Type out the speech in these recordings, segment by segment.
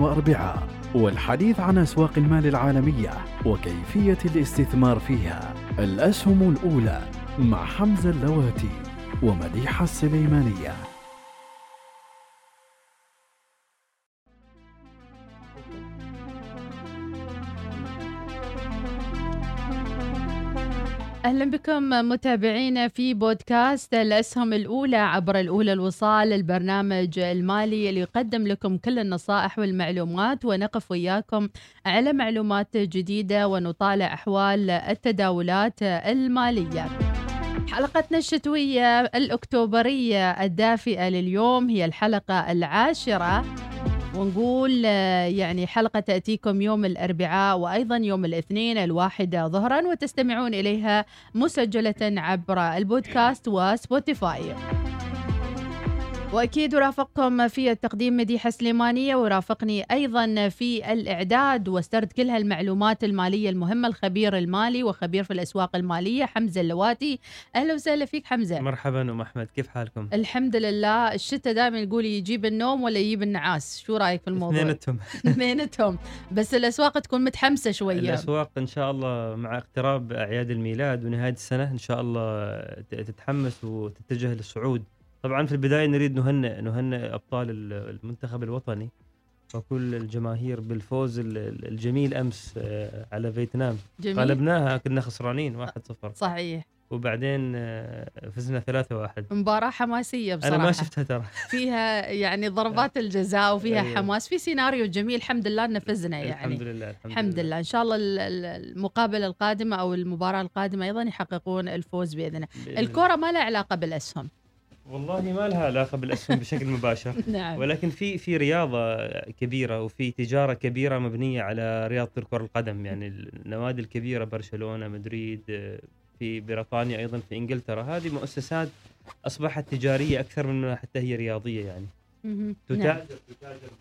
وأربعاء والحديث عن أسواق المال العالمية وكيفية الاستثمار فيها. الأسهم الأولى مع حمزة اللواتي ومديحة السليمانية. أهلا بكم متابعينا في بودكاست الأسهم الأولى عبر الأولى الوصال البرنامج المالي اللي يقدم لكم كل النصائح والمعلومات ونقف وياكم على معلومات جديدة ونطالع أحوال التداولات المالية. حلقتنا الشتوية الأكتوبرية الدافئة لليوم هي الحلقة العاشرة. ونقول آه، يعني حلقة تأتيكم يوم الأربعاء وأيضا يوم الاثنين الواحدة ظهرا وتستمعون إليها مسجلة عبر البودكاست و Spotify. وأكيد أرافقكم في التقديم مديحة سليمانية ورافقني أيضا في الإعداد واسترد كل هالمعلومات المالية المهمة الخبير المالي وخبير في الأسواق المالية حمزة اللواتي. أهلا وسهلا فيك حمزة. مرحبا أم أحمد كيف حالكم؟ الحمد لله. الشتاء دائما يقول يجيب النوم ولا يجيب النعاس شو رأيك في الموضوع؟ اثنينتهم اثنينتهم بس الأسواق تكون متحمسة شوية الأسواق إن شاء الله مع اقتراب أعياد الميلاد ونهاية السنة إن شاء الله تتحمس وتتجه للصعود. طبعا في البداية نريد نهنئ نهنئ أبطال ال- المنتخب الوطني وكل الجماهير بالفوز ال- ال- الجميل أمس آه، على فيتنام. جميل. غلبناها كنا خسرانين 1-0 صحيح. وبعدين آه، فزنا 3-1 مباراة حماسية بصراحة أنا ما شفتها ترى. فيها يعني ضربات الجزاء وفيها أيوة. حماس. في سيناريو جميل الحمد لله إن فزنا يعني. الحمد لله الحمد, الحمد لله. إن شاء الله ال- ال- المقابلة القادمة أو المباراة القادمة أيضا يحققون الفوز باذن الله بإذن الكره ما لها علاقة بالأسهم. الله. والله ما لها علاقة بالأسهم بشكل مباشر. نعم. ولكن في في رياضة كبيرة وفي تجارة كبيرة مبنية على رياضة كرة القدم. يعني النوادي الكبيرة برشلونة مدريد في بريطانيا أيضا في إنجلترا. هذه مؤسسات أصبحت تجارية أكثر من حتى هي رياضية يعني. نعم. تتاجر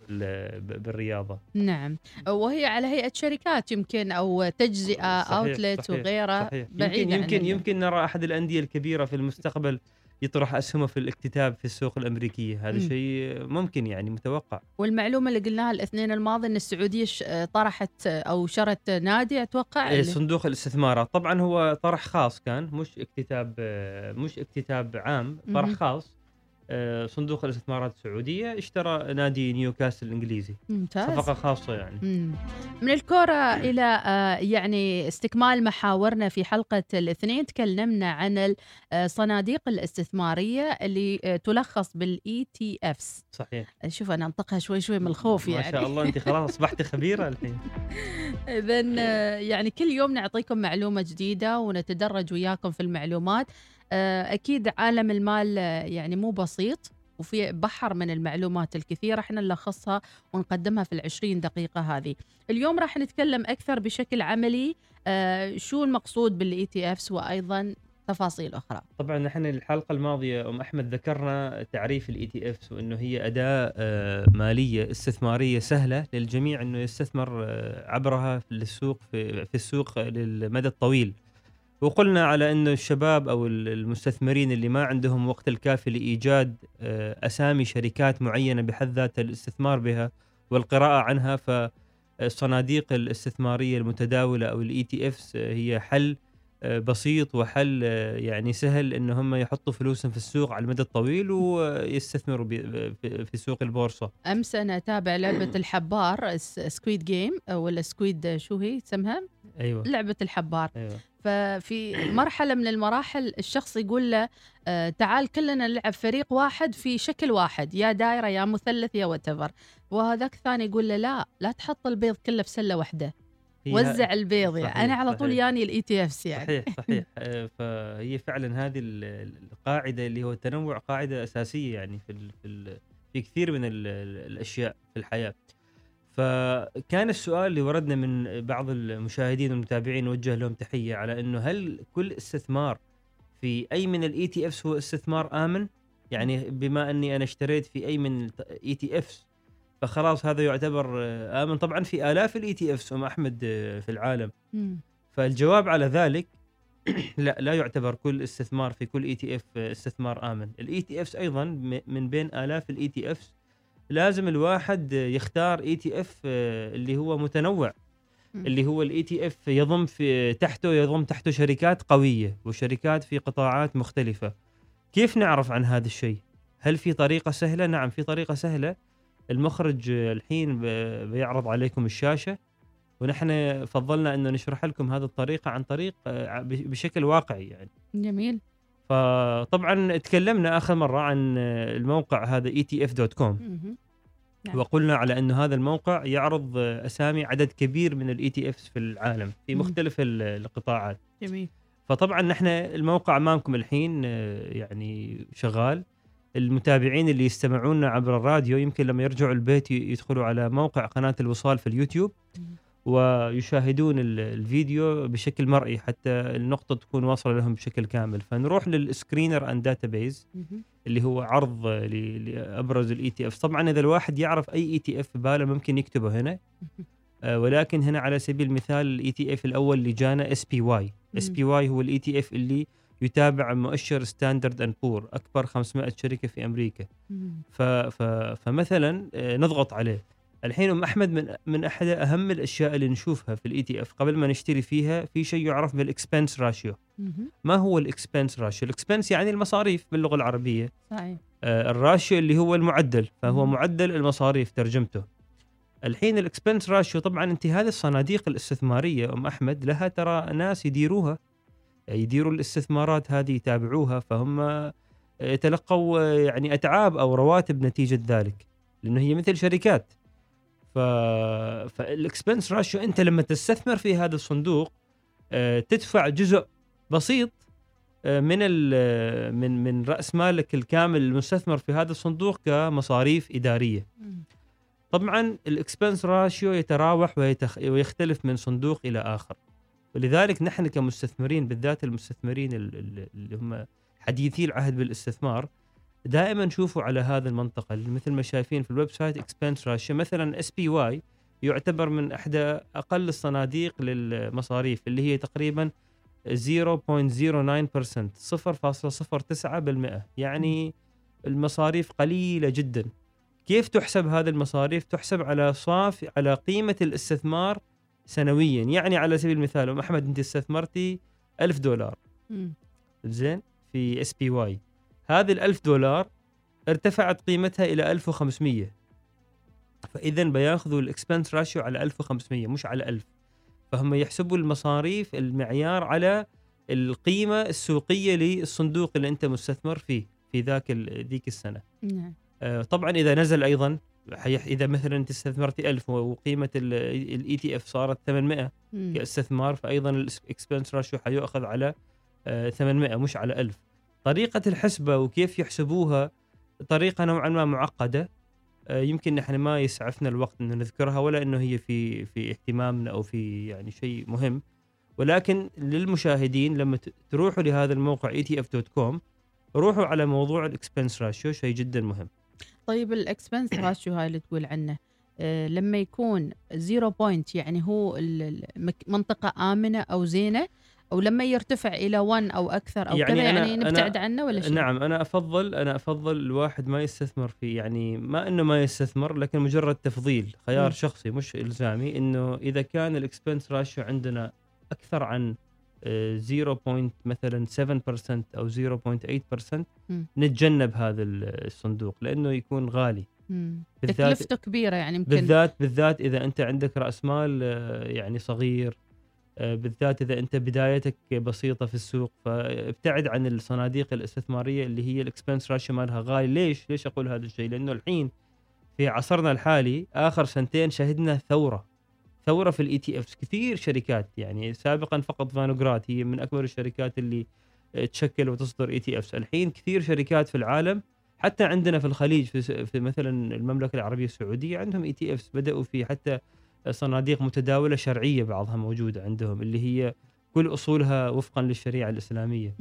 ب- بالرياضة. نعم. وهي على هيئة شركات يمكن أو تجزئة أوتلت صحيح، وغيرها صحيح. يمكن عن يمكن يمكن نرى أحد الأندية الكبيرة في المستقبل يطرح أسهمه في الاكتتاب في السوق الأمريكية هذا مم. شيء ممكن يعني متوقع والمعلومة اللي قلناها الاثنين الماضي إن السعودية طرحت أو شرت نادي أتوقع إيه، صندوق الاستثمارات طبعا هو طرح خاص كان مش اكتتاب مش اكتتاب عام طرح. خاص صندوق الاستثمارات السعودية اشترى نادي نيوكاسل الإنجليزي. ممتاز. صفقة خاصة يعني. مم. من الكرة إلى آه، يعني استكمال محاورنا في حلقة الاثنين تكلمنا عن ال- آه، صناديق الاستثمارية اللي آه، تلخص بال ETFs. صحيح. شوف أنا أنطقها شوي شوي من الخوف ما يعني. شاء الله أنت خلاص اصبحت خبيرة الحين. إذا يعني كل يوم نعطيكم معلومة جديدة ونتدرج وياكم في المعلومات. آه، أكيد عالم المال آه، يعني مو بسيط وفي بحر من المعلومات الكثيرة إحنا نلخصها ونقدمها في العشرين دقيقة هذه. اليوم راح نتكلم أكثر بشكل عملي آه، شو المقصود بال ETFs وأيضا تفاصيل أخرى. طبعا نحن الحلقة الماضية أم أحمد ذكرنا تعريف ال ETFs وإنه هي أداة آه، مالية استثمارية سهلة للجميع إنه يستثمر عبرها في السوق في, في السوق للمدى الطويل. وقلنا على انه الشباب ال- المستثمرين اللي ما عندهم وقت الكافي لإيجاد آه، أسامي شركات معينة بحد ذاتها الاستثمار بها والقراءة عنها فالصناديق الاستثمارية المتداولة أو ال ETFs هي حل آه، بسيط وحل آه، يعني سهل إن هم يحطوا فلوسهم في السوق على المدى الطويل ويستثمروا في سوق البورصة. أمس أنا أتابع لعبة الحبار Squid Game ولا Squid شو هي؟ اسمها؟ أيوه. لعبة الحبار. أيوه. ففي مرحلة من المراحل الشخص يقول له آه، تعال كلنا نلعب فريق واحد في شكل واحد يا دائرة يا مثلث يا وتفرق وهذاك الثاني يقول له لا لا تحط البيض كله في سلة واحدة. هي- وزع البيض يعني. صحيح، أنا على طول صحيح. ياني ال ETFs يعني. صحيح صحيح. آه، فهي فعلا هذه ال- القاعدة اللي هو التنوع قاعدة أساسية يعني في في, كثير من ال الأشياء في الحياة. فكان السؤال اللي وردنا من بعض المشاهدين والمتابعين نوجه لهم تحية على إنه هل كل استثمار في أي من ال ETFs هو استثمار آمن؟ يعني بما أني أنا اشتريت في أي من ال ETFs فخلاص هذا يعتبر آمن طبعا في آلاف ال ETFs أم أحمد في العالم. فالجواب على ذلك لا لا يعتبر كل استثمار في كل ETF استثمار آمن ال ETFs أيضا من بين آلاف ال ETFs لازم الواحد يختار ETF اللي هو متنوع. اللي هو ال ETF يضم في تحته يضم تحته شركات قوية وشركات في قطاعات مختلفة. كيف نعرف عن هذا الشيء؟ هل في طريقة سهلة؟ نعم في طريقة سهلة. المخرج الحين بيعرض عليكم الشاشة ونحن فضلنا انه نشرح لكم هذه الطريقة عن طريق آه، بشكل واقعي يعني. جميل. فطبعا تكلمنا آخر مرة عن الموقع هذا etf.com. نعم. وقلنا على إنه هذا الموقع يعرض أسامي عدد كبير من ال ETFs في العالم في. مختلف ال- القطاعات جميل فطبعا نحن الموقع أمامكم الحين آه، يعني شغال المتابعين اللي يستمعونا عبر الراديو يمكن لما يرجعوا البيت يدخلوا على موقع قناة الوصال في اليوتيوب مم. ويشاهدون ال- الفيديو بشكل مرئي حتى النقطة تكون واصلة لهم بشكل كامل. فنروح لل screener and database. اللي هو عرض لابرز ال ETF طبعا إذا الواحد يعرف أي ETF باله ممكن يكتبه هنا. آه، ولكن هنا على سبيل المثال ال ETF الأول اللي جانا اس بي واي اس بي واي هو ال ETF اللي يتابع مؤشر Standard & Poor أكبر 500 شركة في أمريكا. ف ف فمثلا آه، نضغط عليه. الحين أم أحمد من من أحد أهم الأشياء اللي نشوفها في ال ETF قبل ما نشتري فيها في شيء يعرف بال expense ratio. ما هو ال expense ratio ال expense يعني المصاريف باللغة العربية. صحيح. آه، ال ratio اللي هو المعدل فهو مم. معدل المصاريف ترجمته. الحين ال expense ratio طبعا انت هذه الصناديق الاستثمارية أم أحمد لها ترى ناس يديروها. يديروا الاستثمارات هذه يتابعوها فهم آه، يتلقوا آه، يعني أتعاب أو رواتب نتيجة ذلك لأنه هي مثل شركات. ف فال expense ratio أنت لما تستثمر في هذا الصندوق آه، تدفع جزء بسيط آه، من ال- من من رأس مالك الكامل المستثمر في هذا الصندوق كمصاريف إدارية. طبعا ال expense ratio يتراوح ويتخ... ويختلف من صندوق إلى آخر ولذلك نحن كمستثمرين بالذات المستثمرين ال- ال- اللي هم حديثي العهد بالاستثمار دائما نشوفوا على هذه المنطقة اللي مثل ما شايفين في ال website expense ratio مثلا SPY يعتبر من احدى أقل الصناديق للمصاريف اللي هي تقريبا 0.09% 0.09% يعني المصاريف قليلة جدا. كيف تحسب هذه المصاريف؟ تحسب على صافي على قيمة الاستثمار سنويا. يعني على سبيل المثال أم أحمد أنت استثمرتي ألف دولار. زين في SPY هذه ال1000 دولار ارتفعت قيمتها إلى 1500 فاذا بياخذوا ال expense ratio على 1500 مش على 1000 فهم يحسبوا المصاريف المعيار على القيمة السوقية للصندوق اللي أنت مستثمر فيه في ذاك ذيك السنة. نعم. آه، طبعا إذا نزل أيضا إذا مثلا أنت استثمرتي 1000 وقيمة ال ETF صارت 800 مم. كاستثمار فايضا ال expense ratio حيؤخذ على آه، 800 مش على 1000 طريقة الحسبة وكيف يحسبوها طريقة نوعا ما معقدة. آه، يمكن نحن ما يسعفنا الوقت إنه نذكرها ولا إنه هي في في اهتمامنا أو في يعني شيء مهم. ولكن للمشاهدين لما تروحوا لهذا الموقع etf.com روحوا على موضوع ال expense ratio شيء جدا مهم. طيب ال expense ratio هاي اللي تقول عنه آه، لما يكون zero point يعني هو منطقة آمنة أو زينة أو لما يرتفع إلى 1 أو أكثر أو يعني كذا أنا- يعني أنا- نبتعد عنه ولا شيء؟ نعم أنا أفضل أنا أفضل الواحد ما يستثمر فيه يعني ما إنه ما يستثمر لكن مجرد تفضيل خيار مم. شخصي مش إلزامي إنه إذا كان الإكسبنس راشيو عندنا أكثر عن آه، 0. مثلا 7% أو 0.8% مم. نتجنب هذا ال- الصندوق لأنه يكون غالي تكلفته كبيرة يعني يمكن بالذات بالذات إذا أنت عندك رأس مال آه، يعني صغير آه، بالذات إذا أنت بدايتك بسيطة في السوق فابتعد عن الصناديق الاستثمارية اللي هي ال expense ratio مالها غالي. ليش؟ ليش أقول هذا الشيء؟ لأنه الحين في عصرنا الحالي آخر سنتين شهدنا ثورة. ثورة في الاي تي افs كثير شركات يعني سابقا فقط Vanguard هي من أكبر الشركات اللي آه، تشكل وتصدر اي تي افs الحين كثير شركات في العالم حتى عندنا في الخليج في, مثلا المملكة العربية السعودية عندهم ETFs بدأوا في حتى صناديق متداولة شرعية بعضها موجودة عندهم اللي هي كل أصولها وفقا للشريعة الإسلامية.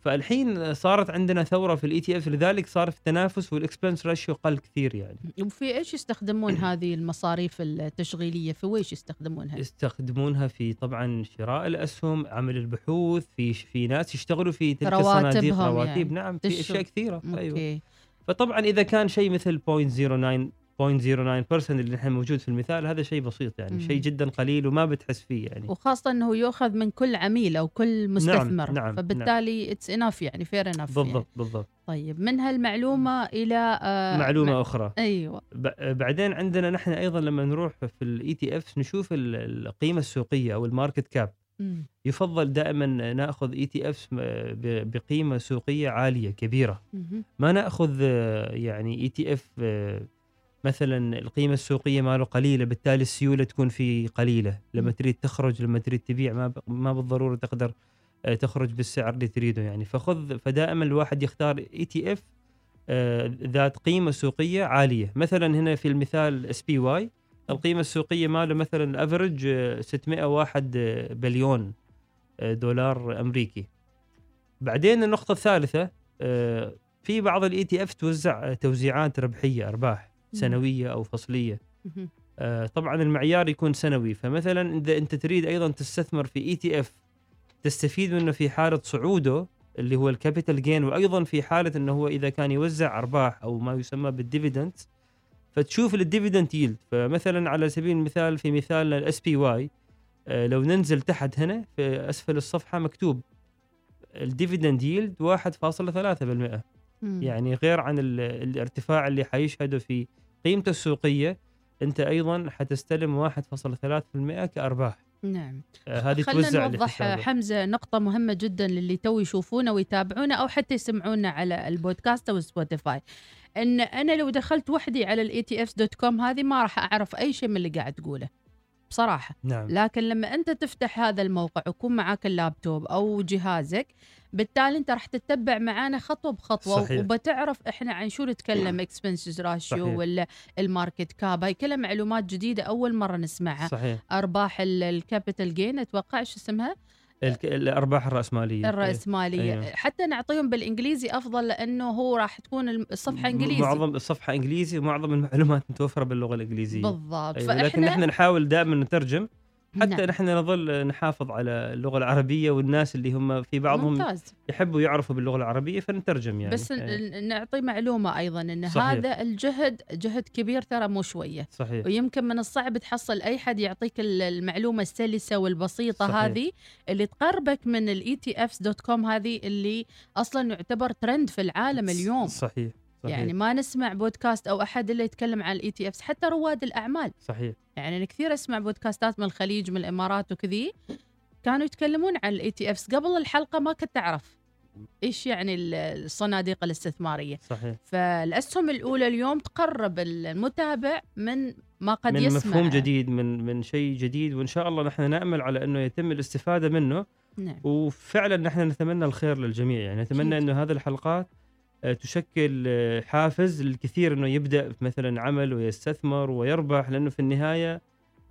فالحين صارت عندنا ثورة في ال ETF لذلك صار في تنافس وال expense ratio قل كثير يعني وفي إيش يستخدمون هذه المصاريف التشغيلية في ويش يستخدمونها؟ يستخدمونها في طبعا شراء الأسهم عمل البحوث في في ناس يشتغلوا في تلك الصناديق رواتبهم رواتب يعني. نعم في. أشياء كثيرة أيوه okay فطبعا إذا كان شيء مثل 0.09 0.09% اللي نحن موجود في المثال هذا شيء بسيط يعني. شيء جدا قليل وما بتحس فيه يعني. وخاصة إنه يؤخذ من كل عميل أو كل مستثمر نعم، فبالتالي it's enough يعني fair enough بالضبط بالضبط. طيب من هالمعلومة إلى آه معلومة مع- أخرى. أيوه. ب- بعدين عندنا نحن أيضا لما نروح في ال ETF نشوف ال- القيمة السوقية أو ال market cap. مم. يفضل دائما نأخذ ETF بقيمة سوقية عالية كبيرة. ما نأخذ آه، يعني ETF مثلا القيمة السوقية ماله قليلة بالتالي السيولة تكون فيه قليلة لما. تريد تخرج لما تريد تبيع ما ما بالضرورة تقدر آه، تخرج بالسعر اللي تريده يعني فخذ فدائما الواحد يختار ETF ذات قيمة سوقية عالية مثلا هنا في المثال SPY القيمة السوقية ماله مثلا ال average 601 بليون آه، دولار أمريكي بعدين النقطة الثالثة آه، في بعض ال ETF توزع آه، توزيعات ربحية أرباح. سنوية أو فصلية. آه، طبعا المعيار يكون سنوي. فمثلا إذا أنت تريد أيضا تستثمر في ETF تستفيد منه في حالة صعوده اللي هو ال capital gain وأيضا في حالة إنه هو إذا كان يوزع أرباح أو ما يسمى بال dividend فتشوف ال dividend yield فمثلا على سبيل المثال في مثال ال SPY لو ننزل تحت هنا في أسفل الصفحة مكتوب ال dividend yield 1.3% مم. يعني غير عن ال- الارتفاع اللي حيشهده في قيمته السوقية أنت أيضا حتستلم 1.3% كأرباح. نعم. آه، هذه خلينا توزع نوضح. حمزة نقطة مهمة جدا للي تو يشوفونا ويتابعونا أو حتى يسمعونا على البودكاست أو سبوتيفاي. إن أنا لو دخلت وحدي على ال ETF.com هذه ما راح أعرف أي شيء من اللي قاعد تقوله بصراحة. نعم. لكن لما أنت تفتح هذا الموقع ويكون معاك اللابتوب أو جهازك بالتالي انت راح تتبع معانا خطوة بخطوة صحيح. وبتعرف إحنا عن شو نتكلم expenses ratio صحيح. ولا ال market cap هاي كلها معلومات جديدة أول مرة نسمعها. صحيح. أرباح ال capital gain أتوقع شو اسمها؟ الأرباح الرأسمالية. الرأسمالية. أيوه. حتى نعطيهم بالإنجليزي أفضل لأنه هو راح تكون الصفحة إنجليزي. معظم الصفحة إنجليزي ومعظم المعلومات متوفرة باللغة الإنجليزية. بالضبط. أيوة. لكن نحن نحاول دائما نترجم. حتى نعم. نحن نظل نحافظ على اللغة العربية والناس اللي هم في بعضهم ممتاز. يحبوا يعرفوا باللغة العربية فنترجم يعني. بس يعني نعطي معلومة أيضا إن صحيح. هذا الجهد جهد كبير ترى مو شوية. صحيح. ويمكن من الصعب تحصل أي حد يعطيك ال- المعلومة السلسة والبسيطة صحيح. هذه اللي تقربك من ال ETFs.com هذه اللي أصلا يعتبر ترند في العالم اليوم. صحيح. صحيح. يعني ما نسمع بودكاست أو أحد إلا يتكلم عن ال ETFs حتى رواد الأعمال. صحيح. يعني أنا كثير أسمع بودكاستات من الخليج من الإمارات وكذي. كانوا يتكلمون عن ال ETFs قبل الحلقة ما كنت أعرف إيش يعني ال- الصناديق الاستثمارية. صحيح. فالأسهم الأولى اليوم تقرب المتابع من ما قد من يسمع. مفهوم جديد من من شيء جديد وإن شاء الله نحن نأمل على إنه يتم الاستفادة منه. نعم. وفعلا نحن نتمنى الخير للجميع. يعني نتمنى. إنه هذه الحلقات تشكل حافز للكثير إنه يبدأ مثلا عمل ويستثمر ويربح لأنه في النهاية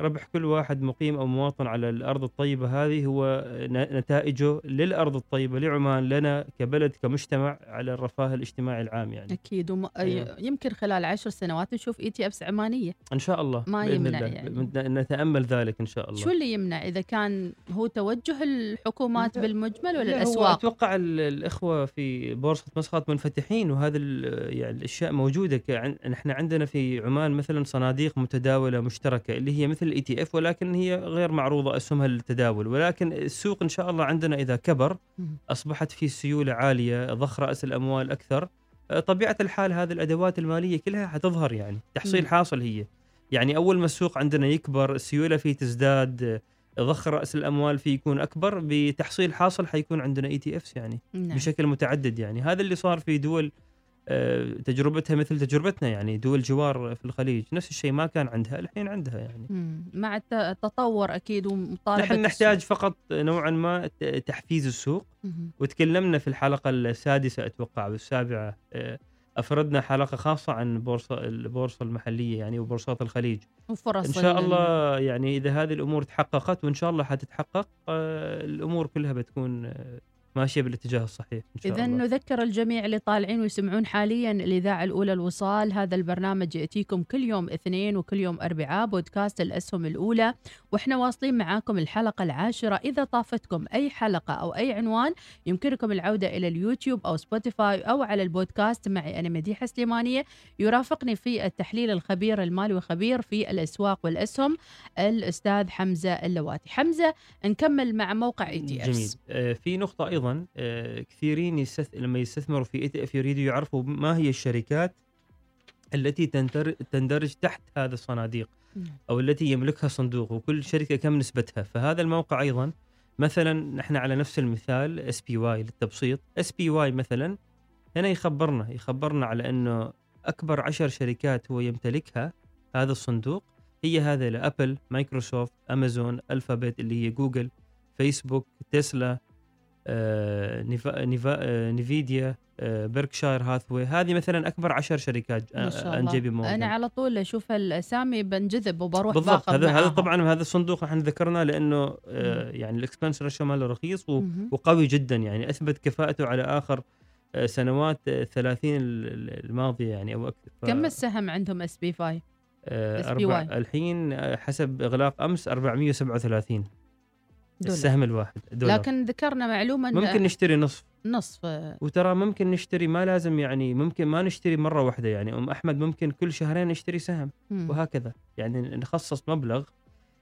ربح كل واحد مقيم أو مواطن على الأرض الطيبة هذه هو نتائجه للأرض الطيبة لعمان لنا كبلد كمجتمع على الرفاه الاجتماعي العام يعني أكيد وم... أيوة. يمكن خلال عشر سنوات نشوف اي تي افس عمانية إن شاء الله ما يمنع الله. يعني. نتأمل ذلك إن شاء الله شو اللي يمنع إذا كان هو توجه الحكومات. بالمجمل ولا لا، هو الأسواق أتوقع ال- الإخوة في بورصة مسقط منفتحين وهذا يعني الأشياء موجودة كعن- نحن عندنا في عمان مثلا صناديق متداولة مشتركة اللي هي مثل ال ETF ولكن هي غير معروضة أسهمها للتداول ولكن السوق إن شاء الله عندنا إذا كبر. أصبحت في سيولة عالية ضخ رأس الأموال أكثر آه، طبيعة الحال هذه الأدوات المالية كلها حتظهر يعني تحصيل. حاصل هي يعني أول ما السوق عندنا يكبر السيولة فيه تزداد آه، ضخ رأس الأموال فيه يكون أكبر بتحصيل حاصل حيكون عندنا ETFs يعني نعم. بشكل متعدد يعني هذا اللي صار في دول تجربتها مثل تجربتنا يعني دول جوار في الخليج. نفس الشيء ما كان عندها الحين عندها يعني. مع الت- التطور أكيد ومطالبة نحن نحتاج فقط نوعا ما تحفيز السوق. السوق. وتكلمنا في الحلقة السادسة أتوقع والسابعة آه، أفردنا حلقة خاصة عن بورصة البورصة المحلية يعني وبورصات الخليج. وفرص إن شاء ال- الله يعني إذا هذه الأمور تحققت وإن شاء الله حتتحقق آه، الأمور كلها بتكون آه، ماشية بالاتجاه الصحيح إن شاء إذا الله. نذكر الجميع اللي طالعين ويسمعون حاليا الإذاعة الأولى الوصال. هذا البرنامج يأتيكم كل يوم اثنين وكل يوم أربعاء بودكاست الأسهم الأولى. وإحنا واصلين معاكم الحلقة العاشرة. إذا طافتكم أي حلقة أو أي عنوان يمكنكم العودة إلى اليوتيوب أو سبوتيفاي أو على البودكاست. معي أنا مديحة سليمانية. يرافقني في التحليل الخبير المالي وخبير في الأسواق والأسهم الأستاذ حمزة اللواتي. حمزة نكمل مع موقع ET جميل آه، في نقطة أيضا آه، كثيرين يستث... لما يستثمروا في ETF يريدوا يعرفوا ما هي الشركات التي تندر... تندرج تحت هذه الصناديق أو التي يملكها صندوق وكل شركة كم نسبتها. فهذا الموقع أيضا مثلا نحن على نفس المثال اس بي واي للتبسيط. اس بي واي مثلا هنا يخبرنا يخبرنا على أنه أكبر عشر شركات هو يمتلكها هذا الصندوق. هي هذا لأبل مايكروسوفت أمازون ألفابت اللي هي جوجل فيسبوك تسلا نيفا نيفا آه، نيفيديا آه، بيركشاير هاثوي. هذه مثلا أكبر عشر شركات ما شاء ان جي بي الله أنا على طول أشوف الاسامي بنجذب وبروح بالضبط. هذا هذا. طبعا هذا الصندوق إحنا ذكرناه لأنه آه، يعني ال expense ratio ماله رخيص. وقوي جدا. يعني أثبت كفاءته على آخر آه، سنوات آه، 30 ال- ال- الماضية يعني أو أكثر. ف- كم السهم عندهم SPY آه،؟ أربع الحين آه، حسب إغلاق أمس 437 دولار. السهم الواحد دولار لكن ذكرنا معلومه إن ممكن نشتري نصف نصف وترى ممكن نشتري ما لازم يعني ممكن ما نشتري مرة واحدة يعني أم أحمد ممكن كل شهرين نشتري سهم مم. وهكذا يعني نخصص مبلغ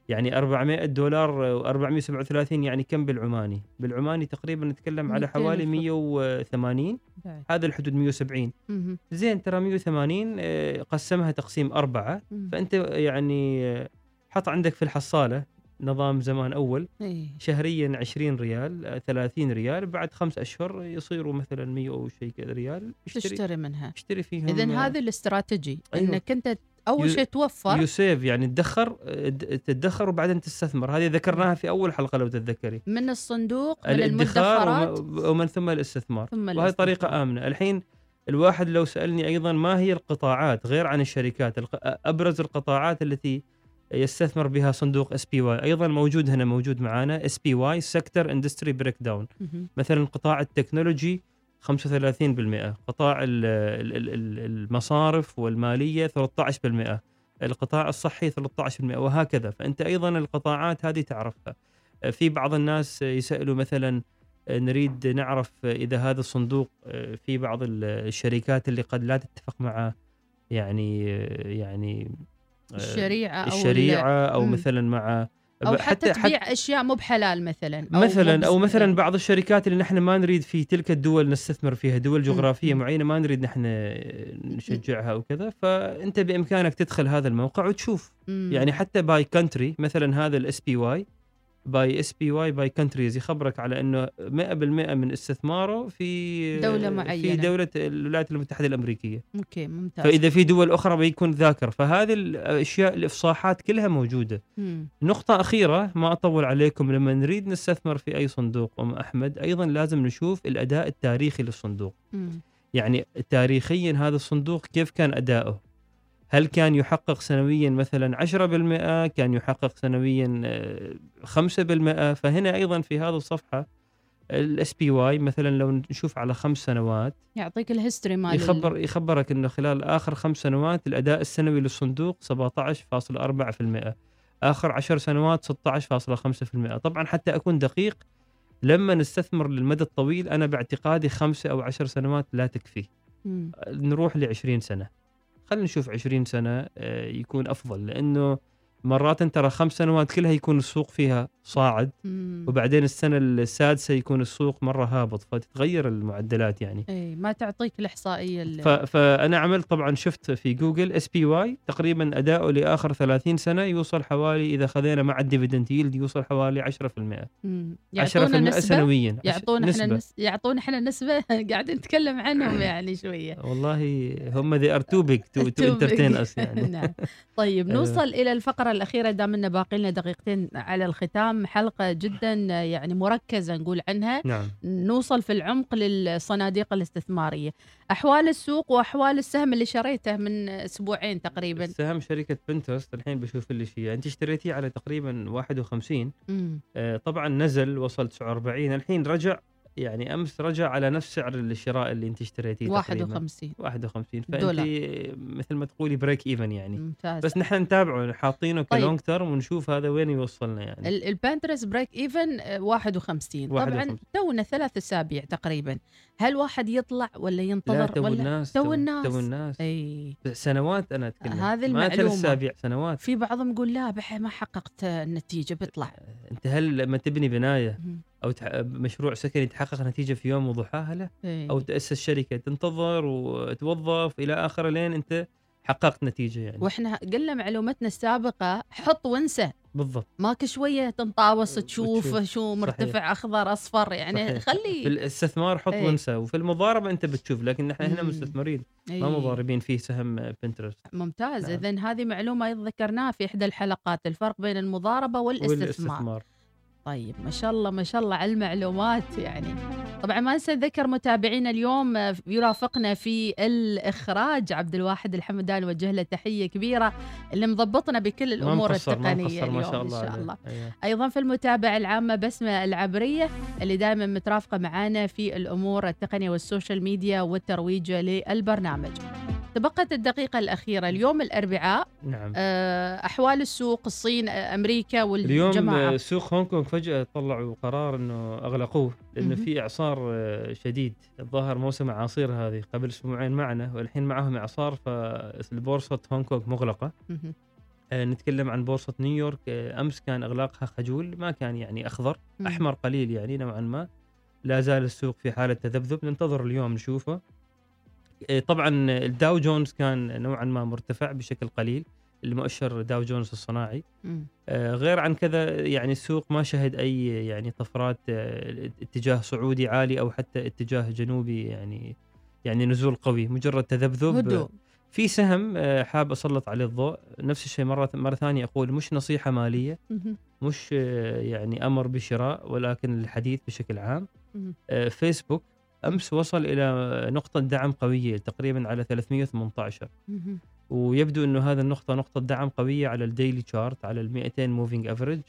يعني 400 دولار و437 يعني كم بالعماني؟ بالعماني تقريبا نتكلم على 200 حوالي وشو. 180 بعد. هذا الحدود 170 مهم. زين ترى 180 آه، قسمها تقسيم أربعة مم. فأنت يعني آه، حط عندك في الحصالة نظام زمان أول. إيه. شهريا 20 ريال آه، 30 ريال بعد خمس أشهر يصيروا مثلا 100 أو شيء كذا ريال. اشتري تشتري منها. اشتري فيهم اذا آه، هذا الاستراتيجي أيوة. إنك أنت أول يو- شيء توفر. يسيف يعني تدخر تدخر وبعدين تستثمر. هذه ذكرناها في أول حلقة لو تتذكري. من الصندوق من المدخرات وم- ومن ثم الاستثمار. ثم وهي الاستثمار. طريقه آمنة. الحين الواحد لو سألني أيضا ما هي القطاعات غير عن الشركات أبرز القطاعات التي يستثمر بها صندوق SPY أيضا موجود هنا موجود معنا SPY sector industry breakdown. مثلا قطاع ال technology 35% قطاع ال- ال- ال- ال- المصارف والمالية 13% القطاع الصحي 13% وهكذا. فأنت أيضا القطاعات هذه تعرفها. في بعض الناس يسألوا مثلا نريد نعرف إذا هذا الصندوق في بعض الشركات اللي قد لا تتفق مع يعني يعني الشريعة أو ال- الشريعة أو مم. مثلا مع أو حتى, تبيع أشياء مو بحلال مثلا أو مثلا أو مثلا بعض الشركات اللي نحن ما نريد في تلك الدول نستثمر فيها دول جغرافية مم. معينة ما نريد نحن نشجعها وكذا فأنت بإمكانك تدخل هذا الموقع وتشوف مم. يعني حتى by country مثلا هذا ال SPY by SPY by countries يخبرك على إنه 100% من استثماره في دولة في معينة. دولة الولايات المتحدة الأمريكية. okay ممتاز. فإذا في دول أخرى بيكون ذاكر فهذه الأشياء الإفصاحات كلها موجودة. مم. نقطة أخيرة ما أطول عليكم لما نريد نستثمر في أي صندوق أم أحمد أيضا لازم نشوف الأداء التاريخي للصندوق. مم. يعني تاريخيا هذا الصندوق كيف كان أداؤه؟ هل كان يحقق سنويا مثلا 10% كان يحقق سنويا آه، 5% فهنا أيضا في هذه الصفحة ال SPY مثلا لو نشوف على خمس سنوات يعطيك ال history مال ال- يخبر يخبرك إنه خلال آخر خمس سنوات الأداء السنوي للصندوق 17.4% آخر عشر سنوات 16.5% طبعا حتى أكون دقيق لما نستثمر للمدى الطويل أنا باعتقادي خمسة أو عشر سنوات لا تكفي. مم. نروح ل 20 سنة. خلينا نشوف 20 سنة آه، يكون أفضل لأنه مرات ترى خمس سنوات كلها يكون السوق فيها صاعد مم. وبعدين السنة السادسة يكون السوق مرة هابط فتتغير المعدلات يعني اي ما تعطيك الإحصائية ال- ف... فأنا عملت طبعا شفت في جوجل SPY تقريبا اداؤه لآخر 30 سنة يوصل حوالي إذا خذينا مع ال dividend yield يوصل حوالي 10% 10% مم. يعطونا نسبة سنويا عش- يعطونا إحنا. نس... يعطونا إحنا نسبة قاعدين نتكلم عنهم يعني شوية والله هم big to, to Too big. entertain us يعني نعم طيب آه. نوصل إلى الفقرة الأخيرة دام لنا باقي لنا دقيقتين على الختام حلقة جدا يعني مركزة نقول عنها. نعم. نوصل في العمق للصناديق الاستثمارية. أحوال السوق وأحوال السهم اللي شريته من أسبوعين تقريبا. سهم شركة بنترست الحين بشوف اللي فيها أنت اشتريتيه على تقريبا 51 مم. آه، طبعا نزل وصل 49 الحين رجع يعني أمس رجع على نفس سعر الشراء اللي أنت اشتريتيه تقريبا. 51 51 فأنت دولار. مثل ما تقولي break even يعني. ممتاز. بس نحن نتابعه حاطينه طيب. ك long term ونشوف هذا وين يوصلنا يعني. ال- ال Pinterest break even آه، 51 طبعا 51. تونا ثلاث أسابيع تقريبا. هل واحد يطلع ولا لا ينتظر تو ولا الناس تو الناس. تو الناس. إي. سنوات أنا أتكلم. هذه ما ثلاث. اسابيع سنوات. في بعضهم يقول لا بح ما حققت النتيجة بيطلع. أنت هل لما تبني بناية. أو. مشروع سكني تحقق نتيجة في يوم وضحاها لا إي. أو تأسس شركة تنتظر وتوظف إلى اخره لين أنت حققت نتيجة يعني وإحنا قلنا معلومتنا السابقة حط وانسى بالضبط ماك شوية تنطاوس تشوف وتشوف. شو مرتفع أخضر أصفر يعني صحيح. في خلي الاستثمار حط إيه. وانسى وفي المضاربه أنت بتشوف لكن نحن هنا. مستثمرين إي. ما مضاربين في سهم بنترست ممتاز نعم. اذا هذه معلومة ذكرناها في إحدى الحلقات الفرق بين المضاربة والإستثمار والاستثمار طيب ما شاء الله ما شاء الله على المعلومات يعني طبعا ما ننسى نذكر متابعينا اليوم آه، يرافقنا في الإخراج عبد الواحد الحمدان نوجه له تحية كبيرة اللي مضبطنا بكل ما الأمور ما التقنيه ما اليوم شاء إن الله شاء عليه. الله أيوة. أيضا في المتابعة العامة بسمة العبرية اللي دائما مترافقة معنا في الأمور التقنية وال social media والترويج للبرنامج تبقت الدقيقة الأخيرة. اليوم الأربعاء نعم. آه، أحوال السوق الصين آه، أمريكا اليوم سوق هونغ كونغ فجأة طلعوا قرار إنه أغلقوه لأنه مهم. في إعصار آه، شديد. الظاهر موسم اعاصير هذه قبل أسبوعين معنا والحين معهم إعصار فالبورصة هونغ كونغ مغلقة. آه، نتكلم عن بورصة نيويورك. أمس كان إغلاقها خجول ما كان يعني أخضر مهم. أحمر قليل يعني نوعا ما. لا زال السوق في حالة تذبذب. ننتظر اليوم نشوفه. طبعا الداو جونز كان نوعا ما مرتفع بشكل قليل المؤشر داو جونز الصناعي. آه، غير عن كذا يعني السوق ما شهد أي يعني طفرات آه، اتجاه صعودي عالي أو حتى اتجاه جنوبي يعني يعني نزول قوي مجرد تذبذب هدوء في سهم آه، حاب أسلط عليه الضوء نفس الشيء مرة مرة ثانية أقول مش نصيحة مالية. مش آه، يعني أمر بشراء ولكن الحديث بشكل عام. آه، فيسبوك أمس وصل إلى نقطة دعم قوية تقريبا على 318 مهم. ويبدو إنه هذا النقطة نقطة دعم قوية على ال daily chart على ال 200 moving average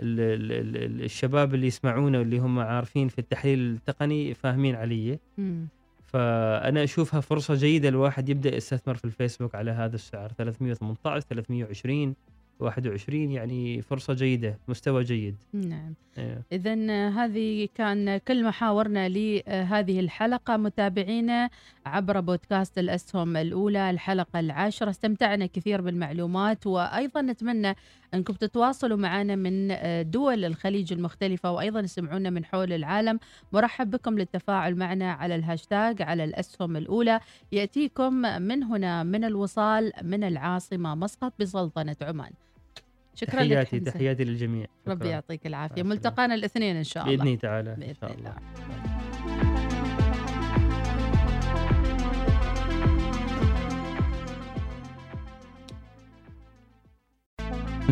الشباب اللي يسمعونا واللي هم عارفين في التحليل التقني فاهمين علي. فأنا أشوفها فرصة جيدة الواحد يبدأ يستثمر في الفيسبوك على هذا السعر 318 320 21 يعني فرصة جيدة مستوى جيد. نعم. إيه. إذا هذه كان كل محاورنا لهذه الحلقة. متابعينا عبر بودكاست الأسهم الأولى الحلقة العاشرة. استمتعنا كثير بالمعلومات وأيضا نتمنى أنكم تتواصلوا معنا من دول الخليج المختلفة وأيضا يسمعونا من حول العالم. مرحب بكم للتفاعل معنا على الهاشتاج على الأسهم الأولى. يأتيكم من هنا من الوصال من العاصمة مسقط بسلطنة عمان. شكرا لك تحياتي للجميع. ربي. يعطيك السلامة. ملتقانا الاثنين إن شاء الله. بإذن تعالى إن شاء الله.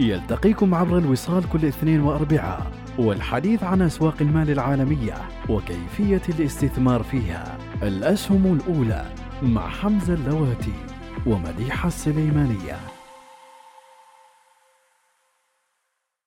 يلتقيكم عبر الوصال كل اثنين وأربعاء والحديث عن أسواق المال العالمية وكيفية الاستثمار فيها. الأسهم الأولى مع حمزة اللواتي ومديحة السليمانية.